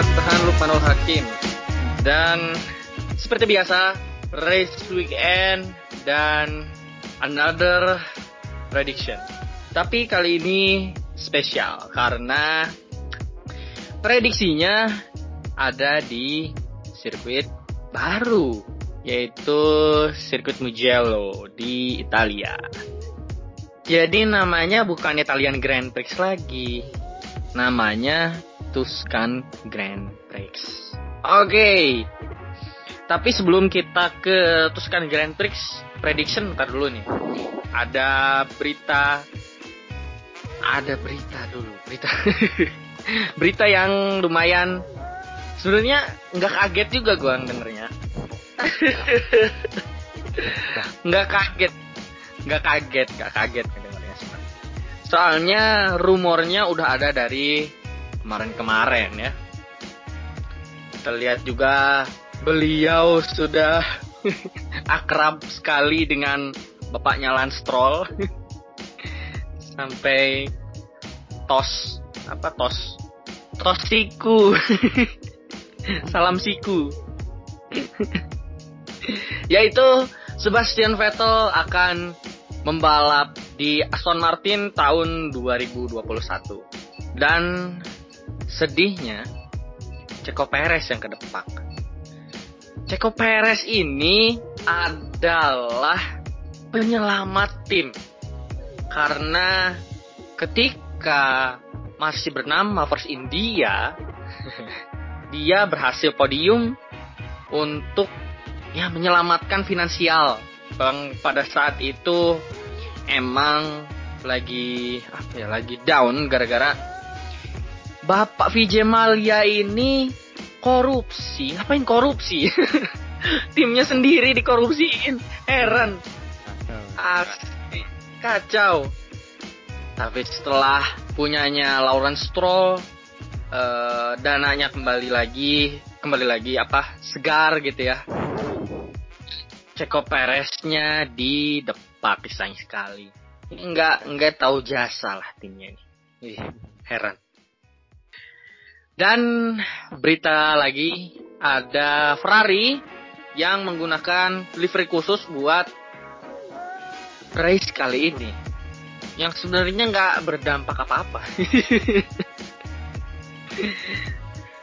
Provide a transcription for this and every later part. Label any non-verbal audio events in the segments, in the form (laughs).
Fatahan Lukmanul Hakim Dan seperti biasa, race weekend dan another prediction Tapi kali ini spesial karena prediksinya ada di sirkuit baru yaitu sirkuit Mugello di Italia. Jadi namanya bukan Italian Grand Prix lagi. Namanya Tuscan Grand Prix. Oke. Okay. Tapi sebelum kita ke Tuscan Grand Prix prediction ntar dulu nih. Ada berita ada berita dulu, berita. (laughs) berita yang lumayan sebenarnya nggak kaget juga gua dengernya. (laughs) nggak kaget nggak kaget nggak kaget kedengarnya soalnya rumornya udah ada dari kemarin-kemarin ya. Kita lihat juga beliau sudah (laughs) akrab sekali dengan bapaknya Lance Stroll. (laughs) Sampai tos apa tos? Tos siku. (laughs) Salam siku. Yaitu Sebastian Vettel akan membalap di Aston Martin tahun 2021. Dan sedihnya Ceko Perez yang kedepak. Ceko Perez ini adalah penyelamat tim. Karena ketika masih bernama Force India, (laughs) dia berhasil podium untuk ya menyelamatkan finansial. Bang pada saat itu emang lagi apa ya lagi down gara-gara Bapak Vijay Malia ini korupsi. Ngapain korupsi? (laughs) Timnya sendiri dikorupsiin. Heran. Asli. Kacau. Tapi setelah punyanya Lawrence Stroll uh, dananya kembali lagi kembali lagi apa segar gitu ya Ceko Pereznya di depak sayang sekali. Enggak enggak tahu jasa lah timnya ini. Heran. Dan berita lagi ada Ferrari yang menggunakan livery khusus buat race kali ini. Yang sebenarnya nggak berdampak apa-apa. (laughs)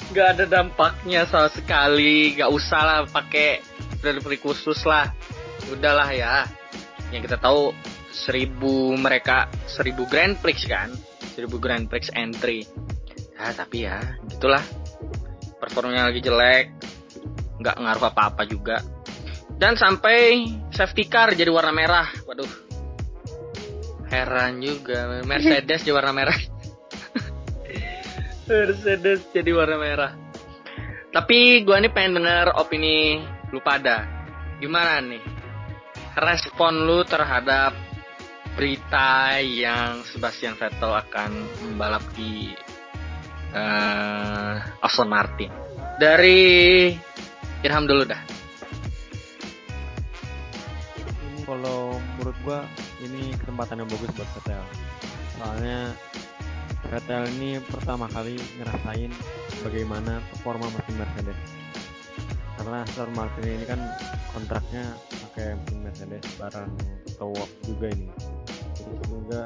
Nggak ada dampaknya sama sekali. Nggak usah lah pakai delivery khusus lah udahlah ya yang kita tahu seribu mereka seribu Grand Prix kan seribu Grand Prix entry ya tapi ya gitulah. Performanya lagi jelek nggak ngaruh apa-apa juga. Dan sampai safety car jadi warna merah. Waduh. Heran juga Mercedes jadi warna merah. (laughs) Mercedes jadi warna merah. Tapi gua nih pengen denger opini lu pada. Gimana nih? Respon lu terhadap berita yang Sebastian Vettel akan membalap di uh, Aston Martin. Dari Irham dulu dah. Ini kalau menurut gua ini kesempatan yang bagus buat Vettel. Soalnya Vettel ini pertama kali ngerasain bagaimana performa mesin Mercedes. Karena Aston Martin ini kan kontraknya pakai mesin Mercedes barang Towok juga ini. Terus juga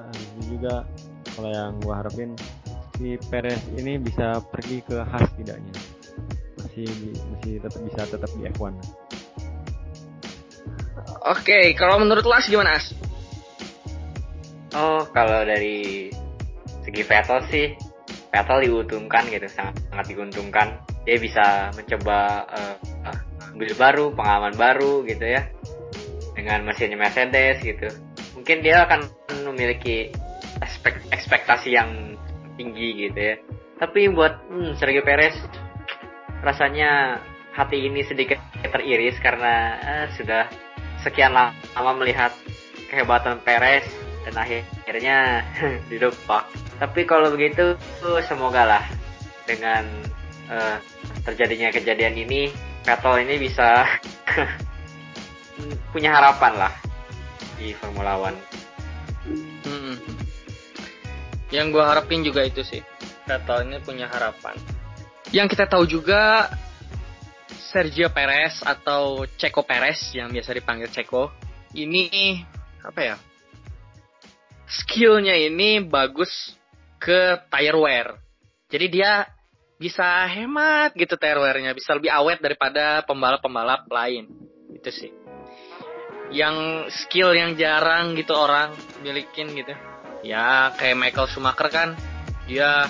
juga kalau yang gua harapin si Perez ini bisa pergi ke khas tidaknya masih masih tetap bisa tetap di F1 Oke, kalau menurut Las gimana As? Oh, kalau dari segi Vettel sih, Vettel diuntungkan gitu, sangat sangat diuntungkan. Dia bisa mencoba uh, mobil baru, pengalaman baru gitu ya. Dengan mesinnya Mercedes gitu. Mungkin dia akan memiliki ekspektasi yang tinggi gitu ya. Tapi buat hmm, Sergio Perez rasanya hati ini sedikit teriris karena eh, sudah sekian lama melihat kehebatan Perez dan akhirnya (laughs) didepak. Tapi kalau begitu semoga lah dengan uh, terjadinya kejadian ini Vettel ini bisa (laughs) punya harapan lah di Formula One. Yang gue harapin juga itu sih Vettel ini punya harapan. Yang kita tahu juga Sergio Perez atau Checo Perez yang biasa dipanggil Checo ini apa ya? Skillnya ini bagus ke tire wear. Jadi dia bisa hemat gitu tire wear-nya, bisa lebih awet daripada pembalap-pembalap lain. Itu sih. Yang skill yang jarang gitu orang milikin gitu. Ya kayak Michael Schumacher kan dia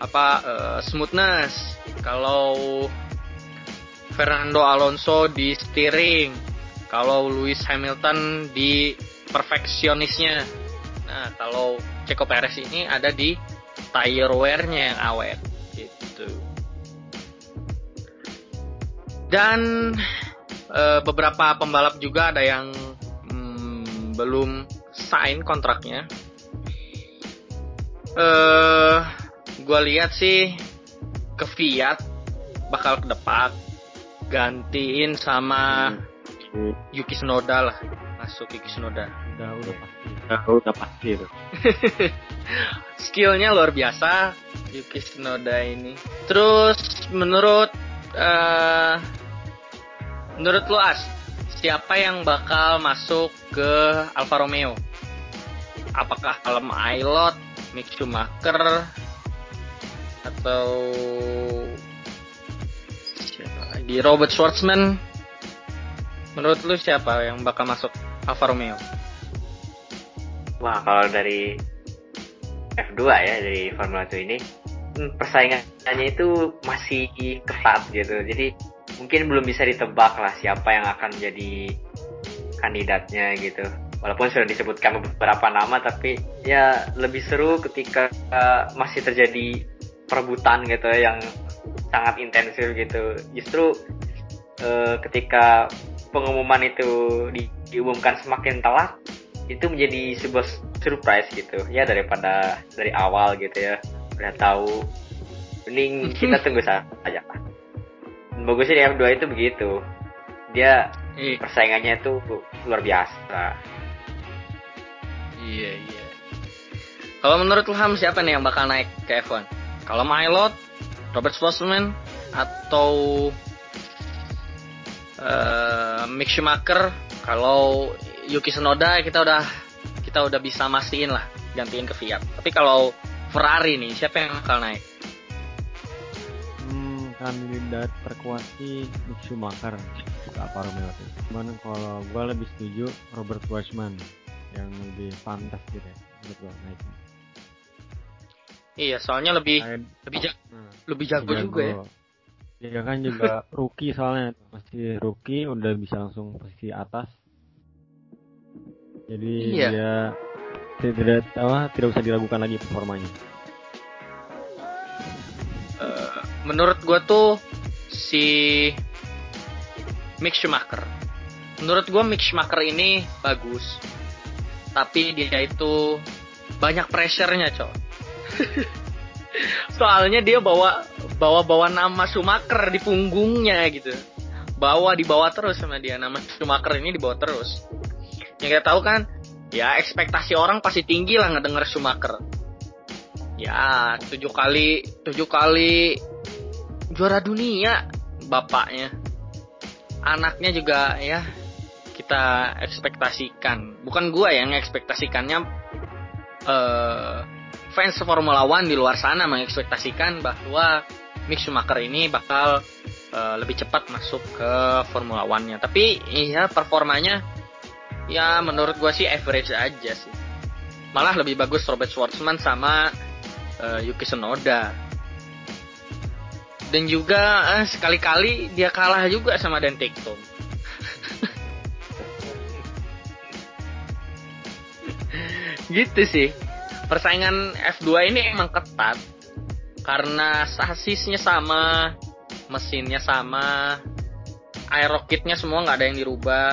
apa uh, smoothness. Kalau Fernando Alonso di steering, kalau Lewis Hamilton di perfeksionisnya. Nah, kalau Checo Perez ini ada di tire wear-nya yang awet gitu. Dan e, beberapa pembalap juga ada yang mm, belum sign kontraknya. Eh, gue lihat sih ke Fiat bakal ke depan gantiin sama Yuki Tsunoda lah masuk Yuki Tsunoda. Udah udah pasti. udah, udah pasti itu (laughs) skillnya luar biasa Yuki Tsunoda ini. Terus menurut uh, menurut lu As siapa yang bakal masuk ke Alfa Romeo? Apakah Alem Ailot Mick Schumacher atau di Robert Schwartzman menurut lu siapa yang bakal masuk Alfa Romeo? Wah kalau dari F2 ya dari Formula 2 ini hmm, persaingannya itu masih ketat gitu. Jadi mungkin belum bisa ditebak lah siapa yang akan jadi kandidatnya gitu walaupun sudah disebutkan beberapa nama tapi ya lebih seru ketika uh, masih terjadi perebutan gitu yang sangat intensif gitu. Justru uh, ketika pengumuman itu di, diumumkan semakin telat, itu menjadi sebuah surprise gitu ya daripada dari awal gitu ya udah tahu mending kita tunggu (laughs) saja bagusnya di F2 itu begitu dia iya. persaingannya itu luar biasa iya iya. Kalau menurut Ilham siapa nih yang bakal naik ke F1 kalau Mylot Robert Schwarzman atau uh, Mick Schumacher? Kalau Yuki Tsunoda kita udah kita udah bisa mastiin lah gantiin ke Fiat. Tapi kalau Ferrari nih siapa yang bakal naik? Hmm, kandidat terkuat sih Mick Schumacher. Alfa Romeo? Cuman kalau gue lebih setuju Robert Schwarzman yang lebih pantas gitu ya menurut gue naiknya Iya, soalnya lebih Kain. lebih ja hmm. lebih jago, jago juga ya. Iya kan juga (laughs) rookie soalnya masih rookie udah bisa langsung posisi atas. Jadi iya. dia tidak apa tidak usah diragukan lagi performanya. Uh, menurut gua tuh si Mick Schumacher. Menurut gua Mick Schumacher ini bagus. Tapi dia itu banyak pressure-nya, cowok (laughs) Soalnya dia bawa bawa bawa nama Schumacher di punggungnya gitu. Bawa dibawa terus sama dia nama Schumacher ini dibawa terus. Yang kita tahu kan, ya ekspektasi orang pasti tinggi lah ngedenger Schumacher. Ya tujuh kali tujuh kali juara dunia bapaknya. Anaknya juga ya kita ekspektasikan. Bukan gua yang ekspektasikannya uh, fans Formula One di luar sana mengekspektasikan bahwa Mick Schumacher ini bakal uh, lebih cepat masuk ke Formula One-nya. Tapi iya performanya ya menurut gue sih average aja sih. Malah lebih bagus Robert Schwartzman sama uh, Yuki Tsunoda. Dan juga sekali-kali dia kalah juga sama Dan Tiktum. (laughs) gitu sih persaingan F2 ini emang ketat karena sasisnya sama, mesinnya sama, aerokitnya semua nggak ada yang dirubah.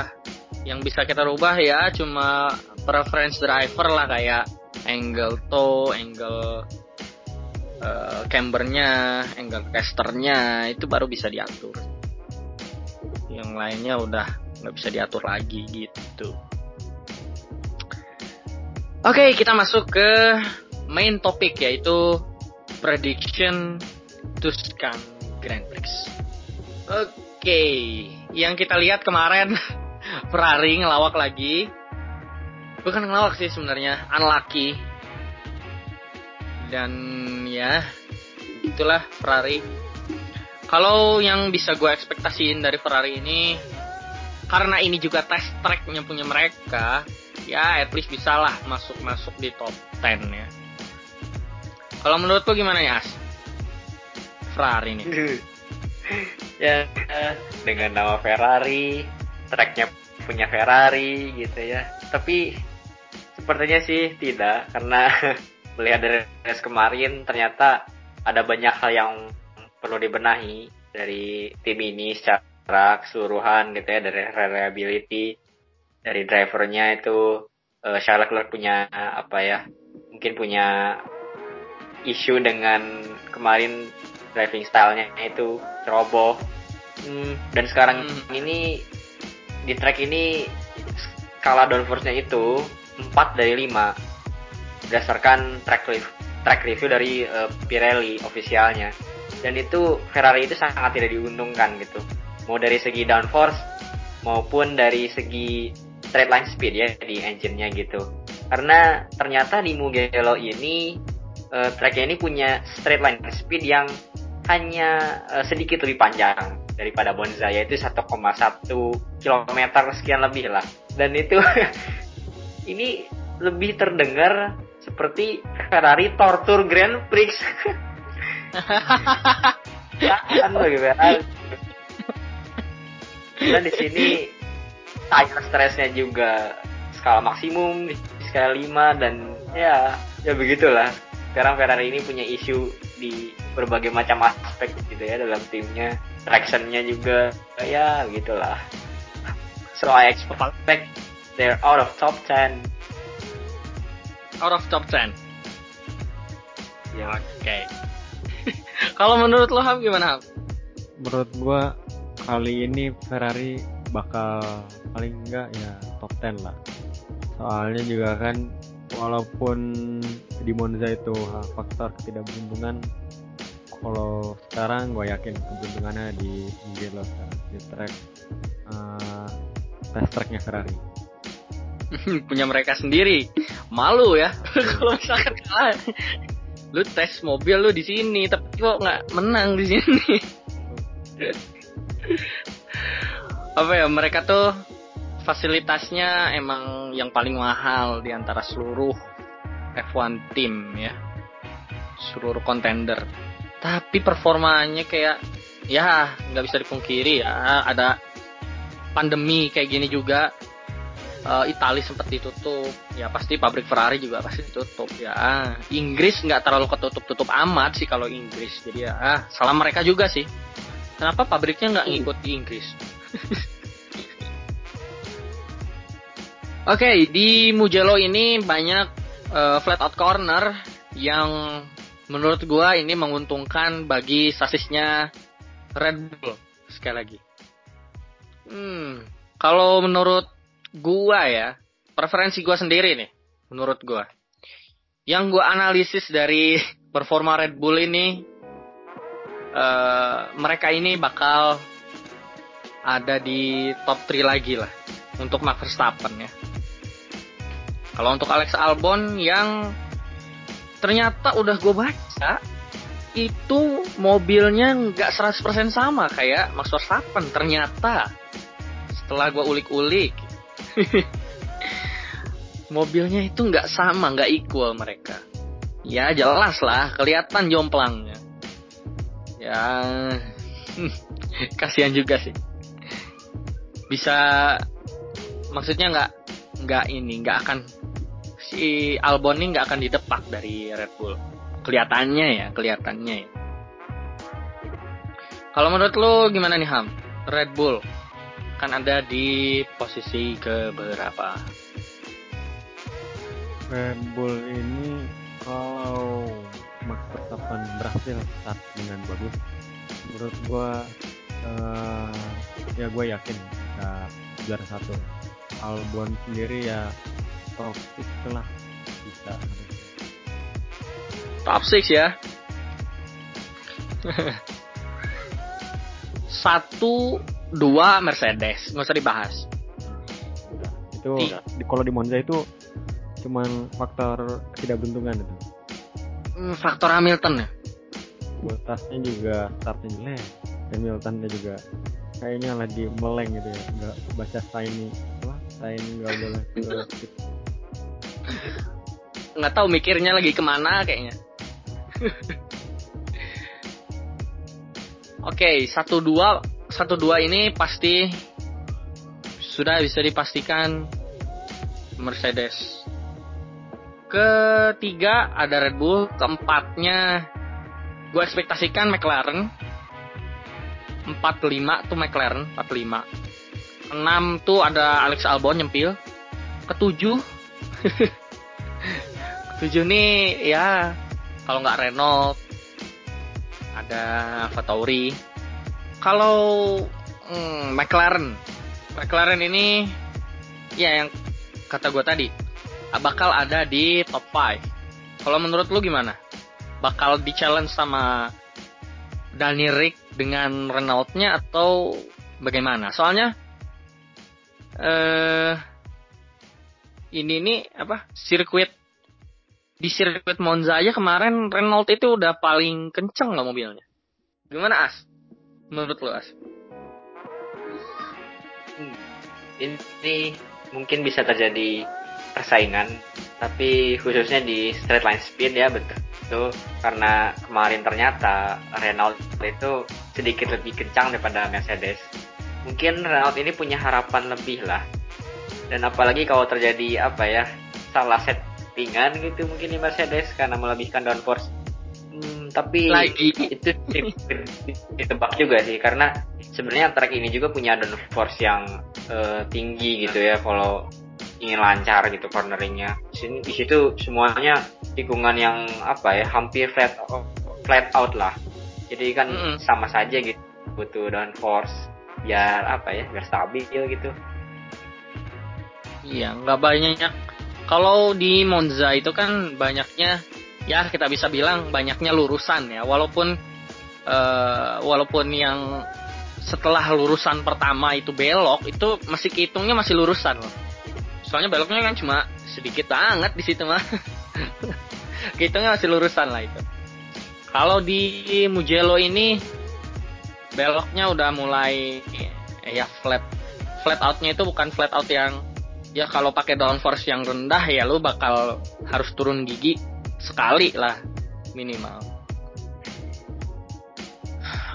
Yang bisa kita rubah ya cuma preference driver lah kayak angle toe, angle uh, cambernya, angle casternya itu baru bisa diatur. Yang lainnya udah nggak bisa diatur lagi gitu. Oke, okay, kita masuk ke main topik yaitu prediction Tuscan Grand Prix. Oke, yang kita lihat kemarin (laughs) Ferrari ngelawak lagi. Bukan ngelawak sih sebenarnya, unlucky. Dan ya, itulah Ferrari. Kalau yang bisa gue ekspektasiin dari Ferrari ini, karena ini juga test tracknya punya mereka, ya at least bisa lah masuk-masuk di top 10 ya. Kalau menurut lo gimana ya, As? Ferrari ini. (laughs) ya dengan nama Ferrari, tracknya punya Ferrari gitu ya. Tapi sepertinya sih tidak karena (laughs) melihat dari race kemarin ternyata ada banyak hal yang perlu dibenahi dari tim ini secara keseluruhan gitu ya dari reliability dari drivernya itu uh, Charles Leclerc punya apa ya mungkin punya isu dengan kemarin driving stylenya itu ceroboh hmm, dan sekarang hmm. ini di track ini skala downforce-nya itu 4 dari 5 berdasarkan track review, track review dari uh, Pirelli ofisialnya dan itu Ferrari itu sangat tidak diuntungkan gitu. Mau dari segi downforce maupun dari segi straight line speed ya di engine-nya gitu. Karena ternyata di Mugello ini uh, tracknya ini punya straight line speed yang hanya uh, sedikit lebih panjang daripada Monza yaitu 1,1 km sekian lebih lah. Dan itu (laughs) ini lebih terdengar seperti Ferrari Tortur Grand Prix. (laughs) Kan bagi Dan di sini tire stressnya juga skala maksimum di skala 5 dan ya ya begitulah. Sekarang Ferrari ini punya isu di berbagai macam aspek gitu ya dalam timnya. Tractionnya juga ya begitulah. So I expect they're out of top 10. Out of top 10. Ya. Oke. Okay. (laughs) Kalau menurut lo Ham gimana Ham? Menurut gua kali ini Ferrari bakal paling enggak ya top 10 lah. Soalnya juga kan walaupun di Monza itu faktor ketidakberuntungan kalau sekarang gue yakin keberuntungannya di Mugello sekarang di track uh, test tracknya Ferrari. (laughs) Punya mereka sendiri. Malu ya (laughs) kalau misalkan kalah. Lu tes mobil lu di sini tapi kok nggak menang di sini (laughs) apa ya mereka tuh fasilitasnya emang yang paling mahal di antara seluruh F1 tim ya. Seluruh kontender tapi performanya kayak ya nggak bisa dipungkiri ya ada pandemi kayak gini juga. Uh, Itali sempat ditutup. Ya pasti pabrik Ferrari juga pasti ditutup ya. Inggris nggak terlalu ketutup-tutup amat sih kalau Inggris. Jadi ya ah, salah mereka juga sih. Kenapa pabriknya nggak ngikut di Inggris (laughs) Oke, okay, di Mugello ini banyak uh, flat out corner yang menurut gua ini menguntungkan bagi sasisnya Red Bull sekali lagi. Hmm, kalau menurut gua ya, preferensi gua sendiri nih, menurut gua. Yang gua analisis dari (laughs) performa Red Bull ini, uh, mereka ini bakal ada di top 3 lagi lah untuk Max Verstappen ya. Kalau untuk Alex Albon yang ternyata udah gue baca itu mobilnya nggak 100% sama kayak Max Verstappen ternyata setelah gue ulik-ulik (laughs) mobilnya itu nggak sama, nggak equal mereka. Ya jelas lah, kelihatan jomplangnya. Ya, (laughs) kasihan juga sih. Bisa, maksudnya nggak nggak ini, nggak akan si Albon ini nggak akan didepak dari Red Bull. Kelihatannya ya, kelihatannya ya. Kalau menurut lo gimana nih Ham? Red Bull akan ada di posisi ke berapa? Red Bull ini kalau Max Verstappen berhasil start dengan bagus, menurut gua uh, ya gue yakin bisa juara satu. Albon sendiri ya top 6 lah bisa. Top 6 ya? Satu, dua Mercedes, nggak usah dibahas. itu di, kalau di Monza itu cuman faktor ketidakberuntungan itu Hmm, Faktor Hamilton ya. Bottasnya juga startnya jelek Hamiltonnya juga kayaknya lagi meleng gitu ya nggak baca sign apa sign nggak boleh. (laughs) Nggak tahu mikirnya lagi ke mana kayaknya. (laughs) Oke, satu dua satu dua ini pasti sudah bisa dipastikan Mercedes. Ketiga ada Red Bull, keempatnya gue ekspektasikan McLaren. 45 tuh McLaren, 45. 6 tuh ada Alex Albon nyempil. Ketujuh (laughs) Ketujuh nih ya kalau nggak Renault ada Tauri. Kalau hmm, McLaren, McLaren ini ya yang kata gue tadi bakal ada di top 5. Kalau menurut lu gimana? Bakal di challenge sama Dani Rick dengan Renault-nya atau bagaimana? Soalnya eh ini nih apa sirkuit di sirkuit Monza aja kemarin Renault itu udah paling kenceng nggak mobilnya. Gimana As? Menurut lu As? ini mungkin bisa terjadi persaingan tapi khususnya di straight line speed ya betul itu karena kemarin ternyata Renault itu sedikit lebih kencang daripada Mercedes. Mungkin Renault ini punya harapan lebih lah. Dan apalagi kalau terjadi apa ya salah settingan gitu mungkin di Mercedes karena melebihkan downforce Hmm, tapi Lagi. itu di- di- ditebak juga sih karena sebenarnya track ini juga punya downforce yang eh, tinggi gitu ya kalau ingin lancar gitu corneringnya. Di situ semuanya tikungan yang apa ya hampir flat flat out lah jadi kan Mm-mm. sama saja gitu butuh downforce biar apa ya biar stabil gitu Iya, nggak banyak. Kalau di Monza itu kan banyaknya, ya kita bisa bilang banyaknya lurusan ya. Walaupun eh, walaupun yang setelah lurusan pertama itu belok, itu masih kehitungnya masih lurusan loh. Soalnya beloknya kan cuma sedikit banget di situ mah. (laughs) Kehitungnya masih lurusan lah itu. Kalau di Mugello ini beloknya udah mulai eh, ya flat flat outnya itu bukan flat out yang ya kalau pakai downforce yang rendah ya lu bakal harus turun gigi sekali lah minimal.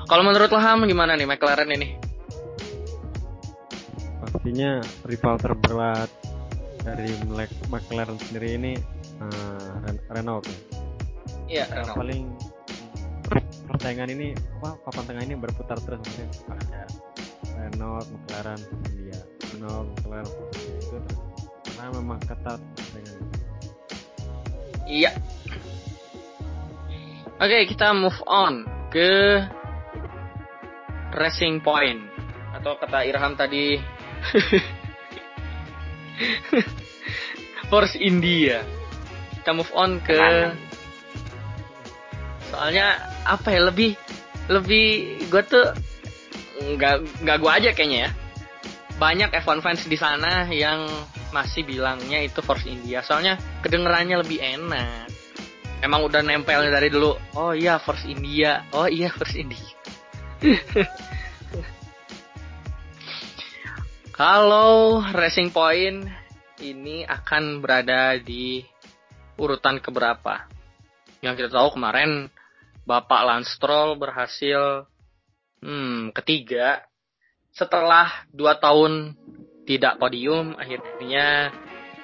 Kalau menurut lo Ham gimana nih McLaren ini? pastinya rival terberat dari McLaren sendiri ini eh, Ren- Renault ya. Iya, Yang paling persaingan ini apa papan tengah ini berputar terus maksudnya ada Renault, McLaren, India, Renault, McLaren, itu terus karena memang ketat persaingan. Iya. Oke, kita move on ke Racing Point atau kata Irham tadi (laughs) Force India. Kita move on ke soalnya apa ya lebih lebih gue tuh nggak nggak gue aja kayaknya ya. Banyak F1 fans di sana yang masih bilangnya itu Force India. Soalnya kedengerannya lebih enak. Emang udah nempelnya dari dulu oh iya Force India. Oh iya Force India. (laughs) Kalau Racing Point. Ini akan berada di urutan keberapa? Yang kita tahu kemarin Bapak Lance Stroll berhasil hmm, ketiga. Setelah dua tahun tidak podium akhirnya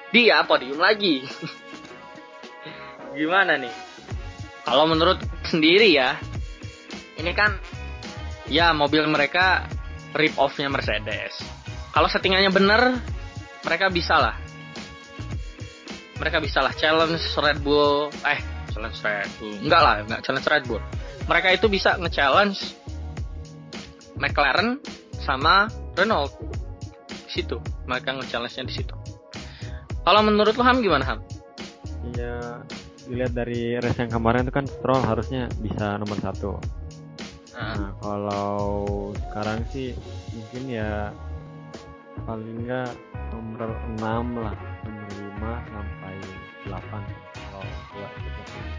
dia podium lagi. (laughs) Gimana nih? Kalau menurut sendiri ya ini kan ya mobil mereka rip offnya Mercedes. Kalau settingannya bener mereka bisa lah mereka bisa lah challenge Red Bull. Eh challenge Red Bull. Enggak lah enggak challenge Red Bull. Mereka itu bisa nge-challenge McLaren sama Renault. Di situ mereka nge-challenge-nya di situ. Kalau menurut lo Ham gimana Ham? Iya dilihat dari race yang kemarin itu kan Stroll harusnya bisa nomor satu. Ah, Nah, kalau sekarang sih mungkin ya paling enggak nomor 6 lah, nomor 5 sampai 8 kalau gua seperti itu.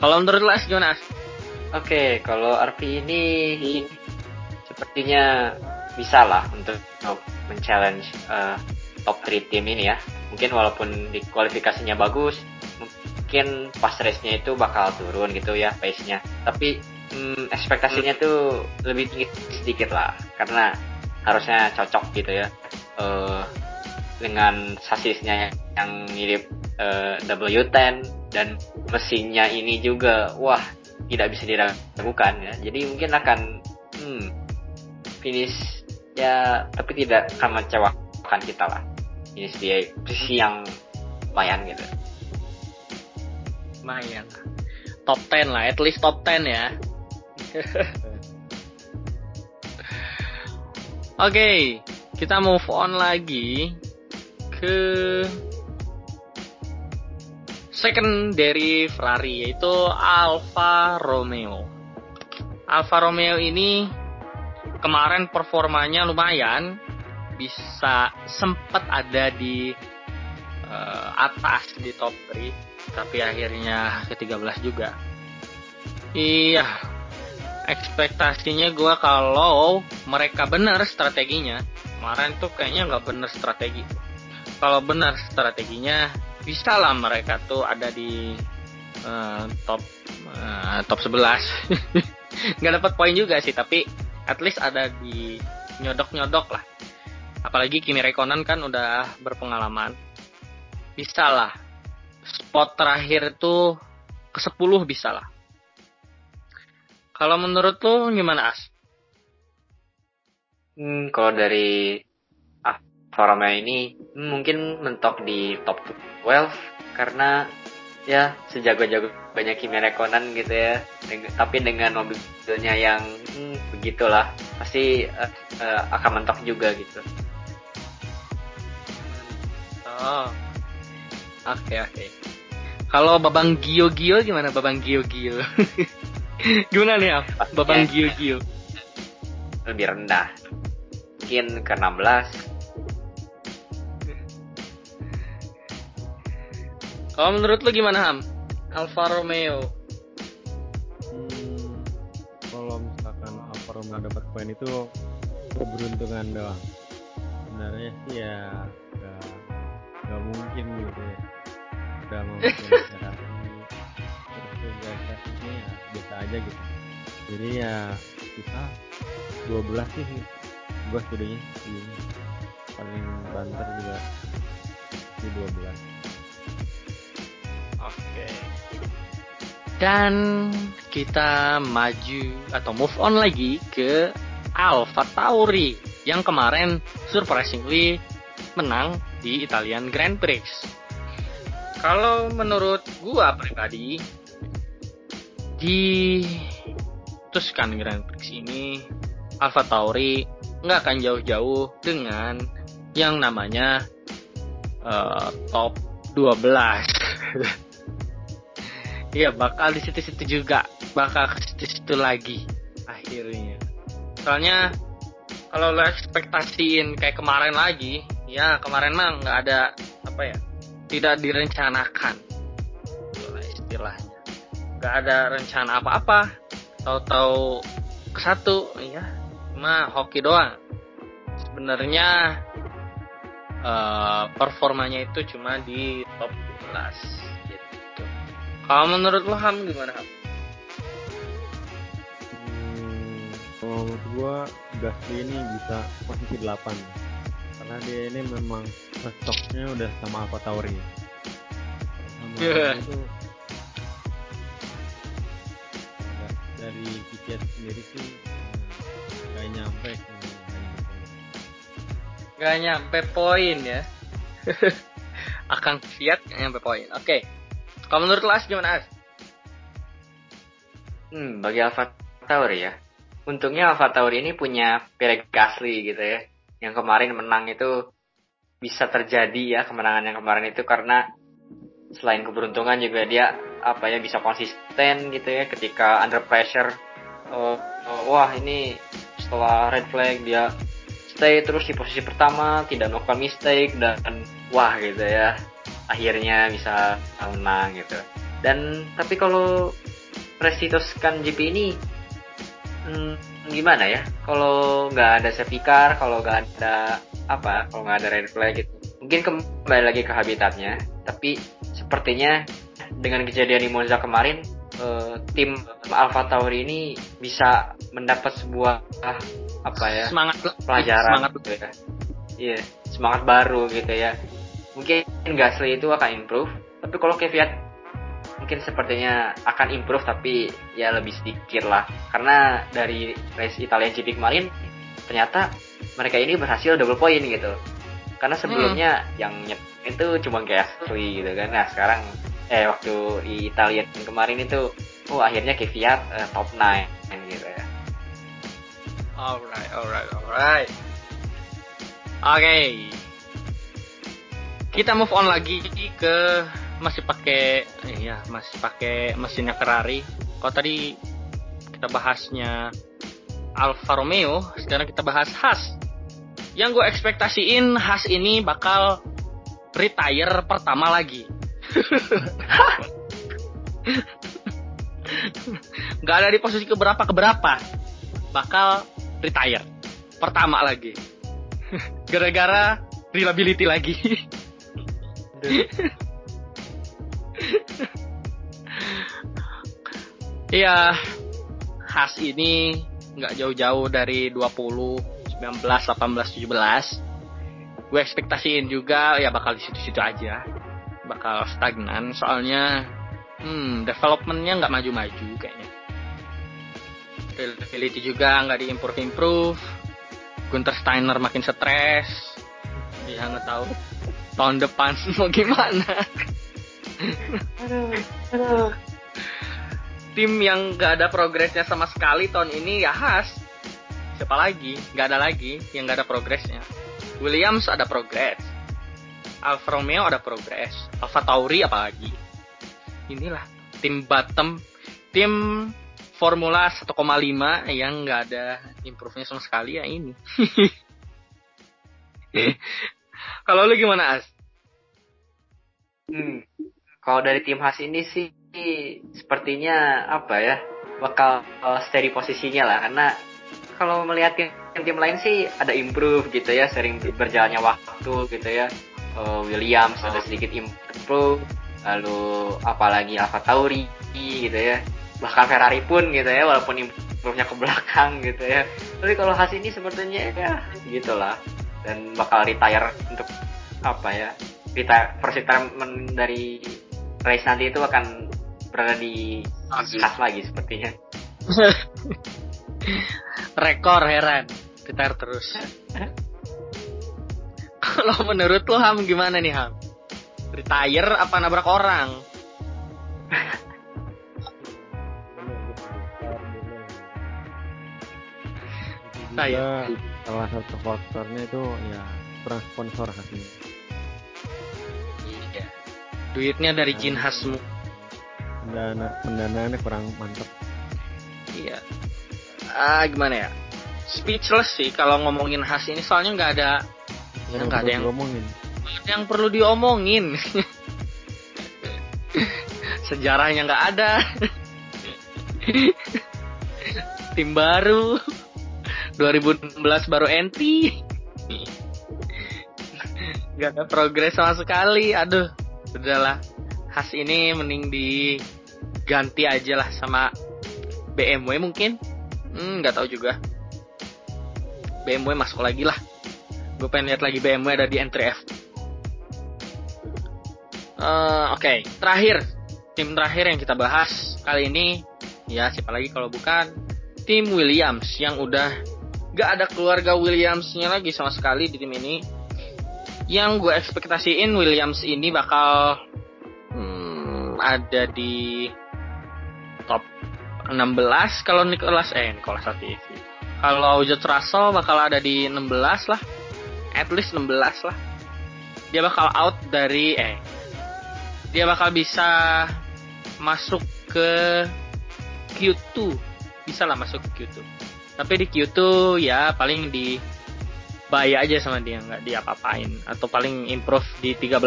Kalau menurut lu As gimana As? Oke, kalau RP ini sepertinya bisa lah untuk, men-challenge eh, top 3 tim ini ya. Mungkin walaupun di kualifikasinya bagus, mungkin pas race-nya itu bakal turun gitu ya pace-nya. Tapi hmm, ekspektasinya tuh lebih tinggi sedikit lah, karena harusnya cocok gitu ya. Eh, dengan sasisnya yang mirip eh, W10 dan mesinnya ini juga wah tidak bisa diragukan ya. Jadi mungkin akan hmm, finish ya tapi tidak akan mengecewakan kita lah. Finish di posisi yang lumayan gitu. Lumayan. Top 10 lah, at least top 10 ya. (laughs) Oke, kita move on lagi ke secondary Ferrari yaitu Alfa Romeo. Alfa Romeo ini kemarin performanya lumayan, bisa sempat ada di eh, atas di top 3, tapi akhirnya ke-13 juga. Iya, ekspektasinya gua kalau mereka benar strateginya, kemarin tuh kayaknya nggak bener strategi. Kalau benar strateginya, bisa lah mereka tuh ada di eh, top eh, top 11. (laughs) nggak dapat poin juga sih, tapi at least ada di nyodok-nyodok lah. Apalagi Kimi Rekonan kan udah berpengalaman. Bisa lah. Spot terakhir tuh ke 10 bisa lah. Kalau menurut lu gimana As? Hmm, kalau dari Alfa Romeo ini mungkin mentok di top 12 karena ya sejago-jago banyak Kimi Rekonan gitu ya. Deng- tapi dengan mobilnya yang hmm, begitulah pasti eh, eh, akan mentok juga gitu. Oh. Oke oke. Kalau Babang Gio Gio gimana Babang Gio Gio? (laughs) gimana nih Al? Babang Gio Gio. Lebih rendah. Mungkin ke 16 Kalau menurut lu gimana Ham? Alfa Romeo. Hmm, kalau misalkan Alfa Romeo dapat poin itu keberuntungan doang. Sebenarnya sih ya nggak nggak mungkin gitu ya. Bikin Ferrari terus kasusnya ya biasa aja gitu. Jadi ya kita 12 sih gua studinya ini paling banter juga di 12. Dan kita maju atau move on lagi ke Alfa Tauri yang kemarin surprisingly menang di Italian Grand Prix. Kalau menurut gua pribadi di Tuscan Grand Prix ini Alfa Tauri nggak akan jauh-jauh dengan yang namanya eh, top 12. (laughs) Iya bakal di situ-situ juga, bakal ke situ-situ lagi akhirnya. Soalnya kalau lo ekspektasiin kayak kemarin lagi, ya kemarin mah nggak ada apa ya, tidak direncanakan, Itulah istilahnya. Nggak ada rencana apa-apa, tahu-tahu ke satu, ya, cuma hoki doang. Sebenarnya eh, performanya itu cuma di top 12 gitu. Kalau menurut lo Ham gimana Ham? Hmm, kalau menurut gua Gasly ini bisa posisi 8 karena dia ini memang cocoknya udah sama Alfa Tauri sama Yeah. itu dari Kvyat sendiri sih eh, nggak nyampe sih nggak nyampe poin. Gak nyampe poin ya. (laughs) Akan Fiat gak nyampe poin. Oke. Kalau menurut lo As gimana As? Hmm, bagi Alfa Tauri ya. Untungnya Alfa Tauri ini punya Pierre Gasly gitu ya. Yang kemarin menang itu bisa terjadi ya kemenangan yang kemarin itu karena selain keberuntungan juga dia apa ya bisa konsisten gitu ya ketika under pressure uh, uh, wah ini setelah red flag dia stay terus di posisi pertama tidak melakukan mistake dan wah gitu ya akhirnya bisa menang gitu. Dan tapi kalau resitoskan GP ini hmm, gimana ya? Kalau nggak ada car kalau nggak ada apa kalau nggak ada red flag gitu. Mungkin kembali lagi ke habitatnya tapi sepertinya dengan kejadian di Monza kemarin uh, tim Alpha Tauri ini bisa mendapat sebuah apa ya semangat pelajaran semangat. gitu ya. Iya semangat baru gitu ya mungkin Gasly itu akan improve tapi kalau Kvyat mungkin sepertinya akan improve tapi ya lebih sedikit lah. Karena dari race Italia GP kemarin ternyata mereka ini berhasil double point gitu. Karena sebelumnya hmm. yang itu cuma Gasly gitu kan. Nah sekarang eh waktu di Italia kemarin itu oh akhirnya Kvyat uh, top 9 gitu ya. Alright alright alright. Oke. okay. Kita move on lagi ke masih pakai ya masih pakai mesinnya Ferrari. Kalau tadi kita bahasnya Alfa Romeo sekarang kita bahas Haas. Yang gue ekspektasiin Haas ini bakal retire pertama lagi. (laughs) Gak ada di posisi keberapa keberapa bakal retire. Pertama lagi. (laughs) Gara-gara reliability lagi (laughs) (laughs) Iya, khas ini nggak jauh-jauh dari 20, 19, 18, 17. Gue ekspektasiin juga ya bakal di situ-situ aja. Bakal stagnan soalnya hmm developmentnya nggak maju-maju kayaknya. Reliability juga nggak diimprove improve Gunter Steiner makin stres. Ya nggak tahu tahun depan. (laughs) Mau gimana? Tim yang nggak ada progresnya sama sekali tahun ini ya khas. Siapa lagi? Nggak ada lagi yang nggak ada progresnya. Williams ada progres. Alfa Romeo ada progres. Alfa Tauri apalagi. Inilah tim bottom. Tim Formula 1,5 yang nggak ada improve-nya sama sekali ya ini (laughs) kalau lu gimana As? Hmm. Kalau dari tim khas ini sih sepertinya apa ya bakal steady posisinya lah. Karena kalau melihat tim-tim lain sih ada improve gitu ya sering berjalannya waktu gitu ya. Uh, Williams ada sedikit improve lalu apalagi Alfa Tauri gitu ya. Bahkan Ferrari pun gitu ya walaupun improve-nya ke belakang gitu ya. Tapi kalau Haas ini sepertinya ya gitulah dan bakal retire untuk apa ya retire first retirement dari race nanti itu akan berada di Haas lagi sepertinya (laughs) rekor heran retire terus (laughs) Kalau menurut lo Ham gimana nih Ham? Retire apa nabrak orang? (laughs) Saya salah satu faktornya itu ya kurang sponsor khasnya. Iya. Duitnya dari jin nah, khasmu. Pendana pendanaannya kurang mantap. Iya. Ah gimana ya? Speechless sih kalau ngomongin khas ini soalnya nggak ada Ya, nggak ada yang ngomongin. Yang perlu diomongin. (laughs) Sejarahnya nggak ada. (laughs) Tim baru. 2016 baru entry. Gak ada progres sama sekali. Aduh, udahlah. Khas ini mending diganti aja lah sama BMW mungkin. Hmm, nggak tahu juga. BMW masuk lagi lah gue pengen lihat lagi BMW ada di entry F uh, oke okay. terakhir tim terakhir yang kita bahas kali ini ya siapa lagi kalau bukan tim Williams yang udah gak ada keluarga Williamsnya lagi sama sekali di tim ini. Yang gue ekspektasiin Williams ini bakal hmm, ada di top 16 kalau Nicholas eh Nicholas Latifi. Kalau George Russell bakal ada di 16 lah. At least 16 lah. Dia bakal out dari eh dia bakal bisa masuk ke Q2 bisa lah masuk ke Q2 tapi di Q2 ya paling di aja sama dia nggak diapa-apain atau paling improve di 13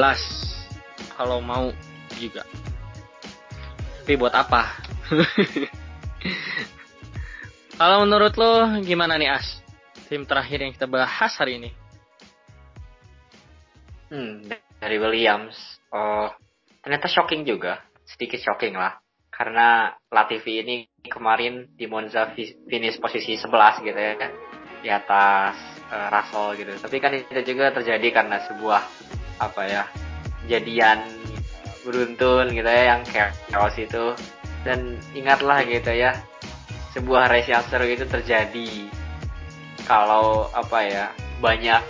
kalau mau juga tapi buat apa (laughs) kalau menurut lo gimana nih As tim terakhir yang kita bahas hari ini Hmm, dari Williams. Oh, ternyata shocking juga. Sedikit shocking lah. Karena Latifi ini kemarin di Monza fi- finish posisi 11 gitu ya. Di atas uh, Russell gitu. Tapi kan itu juga terjadi karena sebuah apa ya kejadian beruntun gitu ya yang chaos itu dan ingatlah gitu ya sebuah race yang seru itu terjadi kalau apa ya banyak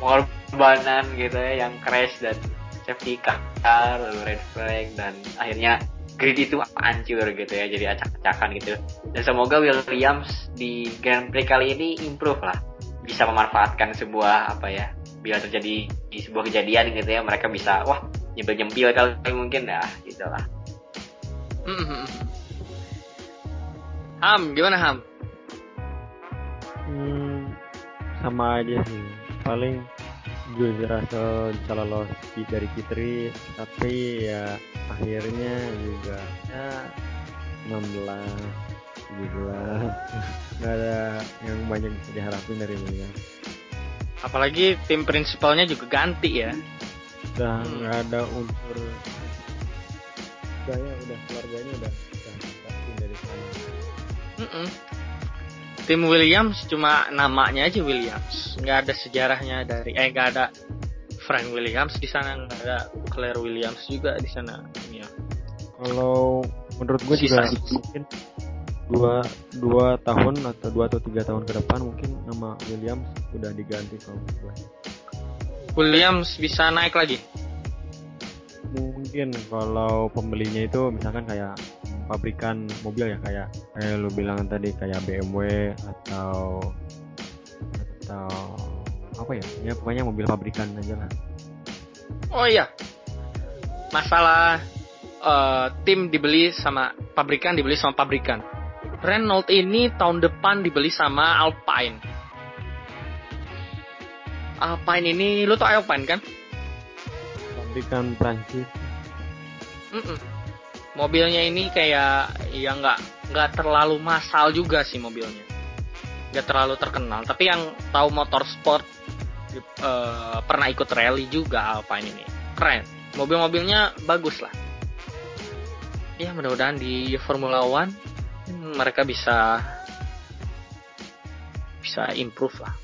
pengorbanan gitu ya yang crash dan safety car lalu red flag dan akhirnya grid itu hancur gitu ya jadi acak-acakan gitu dan semoga Williams di Grand Prix kali ini improve lah bisa memanfaatkan sebuah apa ya bila terjadi di sebuah kejadian gitu ya mereka bisa wah nyempil-nyempil kali mungkin ya gitulah. (laughs) Ham gimana Ham Hmm, sama aja sih. Paling George Russell bisa lolos dari Q3 tapi ya akhirnya juga ya 16 17 nggak ada yang banyak bisa diharapin dari Williams apalagi tim prinsipalnya juga ganti ya udah Hmm. nggak ada unsur udah ya udah keluarganya udah udah dari sana Mm-mm. Tim Williams cuma namanya aja Williams. Nggak ada sejarahnya dari eh nggak ada Frank Williams di sana nggak ada Claire Williams juga di sana. Ya. kalau menurut gue juga mungkin dua dua tahun atau dua atau tiga tahun ke depan mungkin nama Williams udah diganti kalau menurut gue Williams bisa naik lagi? Mungkin kalau pembelinya itu misalkan kayak pabrikan mobil ya kayak kayak lu bilang tadi kayak BMW atau atau apa ya? Ya pokoknya mobil pabrikan aja lah. Oh iya. Masalah eh, tim dibeli sama pabrikan dibeli sama pabrikan. Renault ini tahun depan dibeli sama Alpine. Alpine ini lu tau Alpine kan? Pabrikan Prancis. Mm-mm. Mobilnya ini kayak ya nggak nggak terlalu massal juga sih mobilnya, nggak terlalu terkenal. Tapi yang tahu motorsport eh, pernah ikut rally juga Alpine ini, keren. Mobil-mobilnya bagus lah. Ya mudah-mudahan di Formula One hmm, mereka bisa bisa improve lah.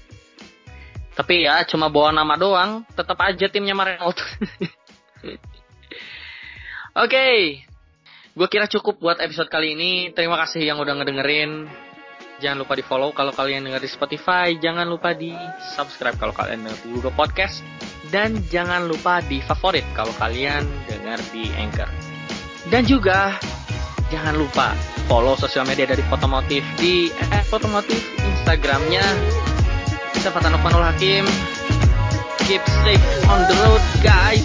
Tapi ya cuma bawa nama doang, tetap aja timnya Renault. (laughs) Oke, gue kira cukup buat episode kali ini. Terima kasih yang udah ngedengerin. Jangan lupa di follow kalau kalian denger di Spotify. Jangan lupa di subscribe kalau kalian denger di Google Podcast. Dan jangan lupa di favorit kalau kalian denger di Anchor. Dan juga jangan lupa follow sosial media dari Fotomotif di @fotomotif Instagramnya. Saya Fatan Nukmanul Hakim. Keep safe on the road guys.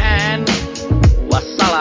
And wassalam.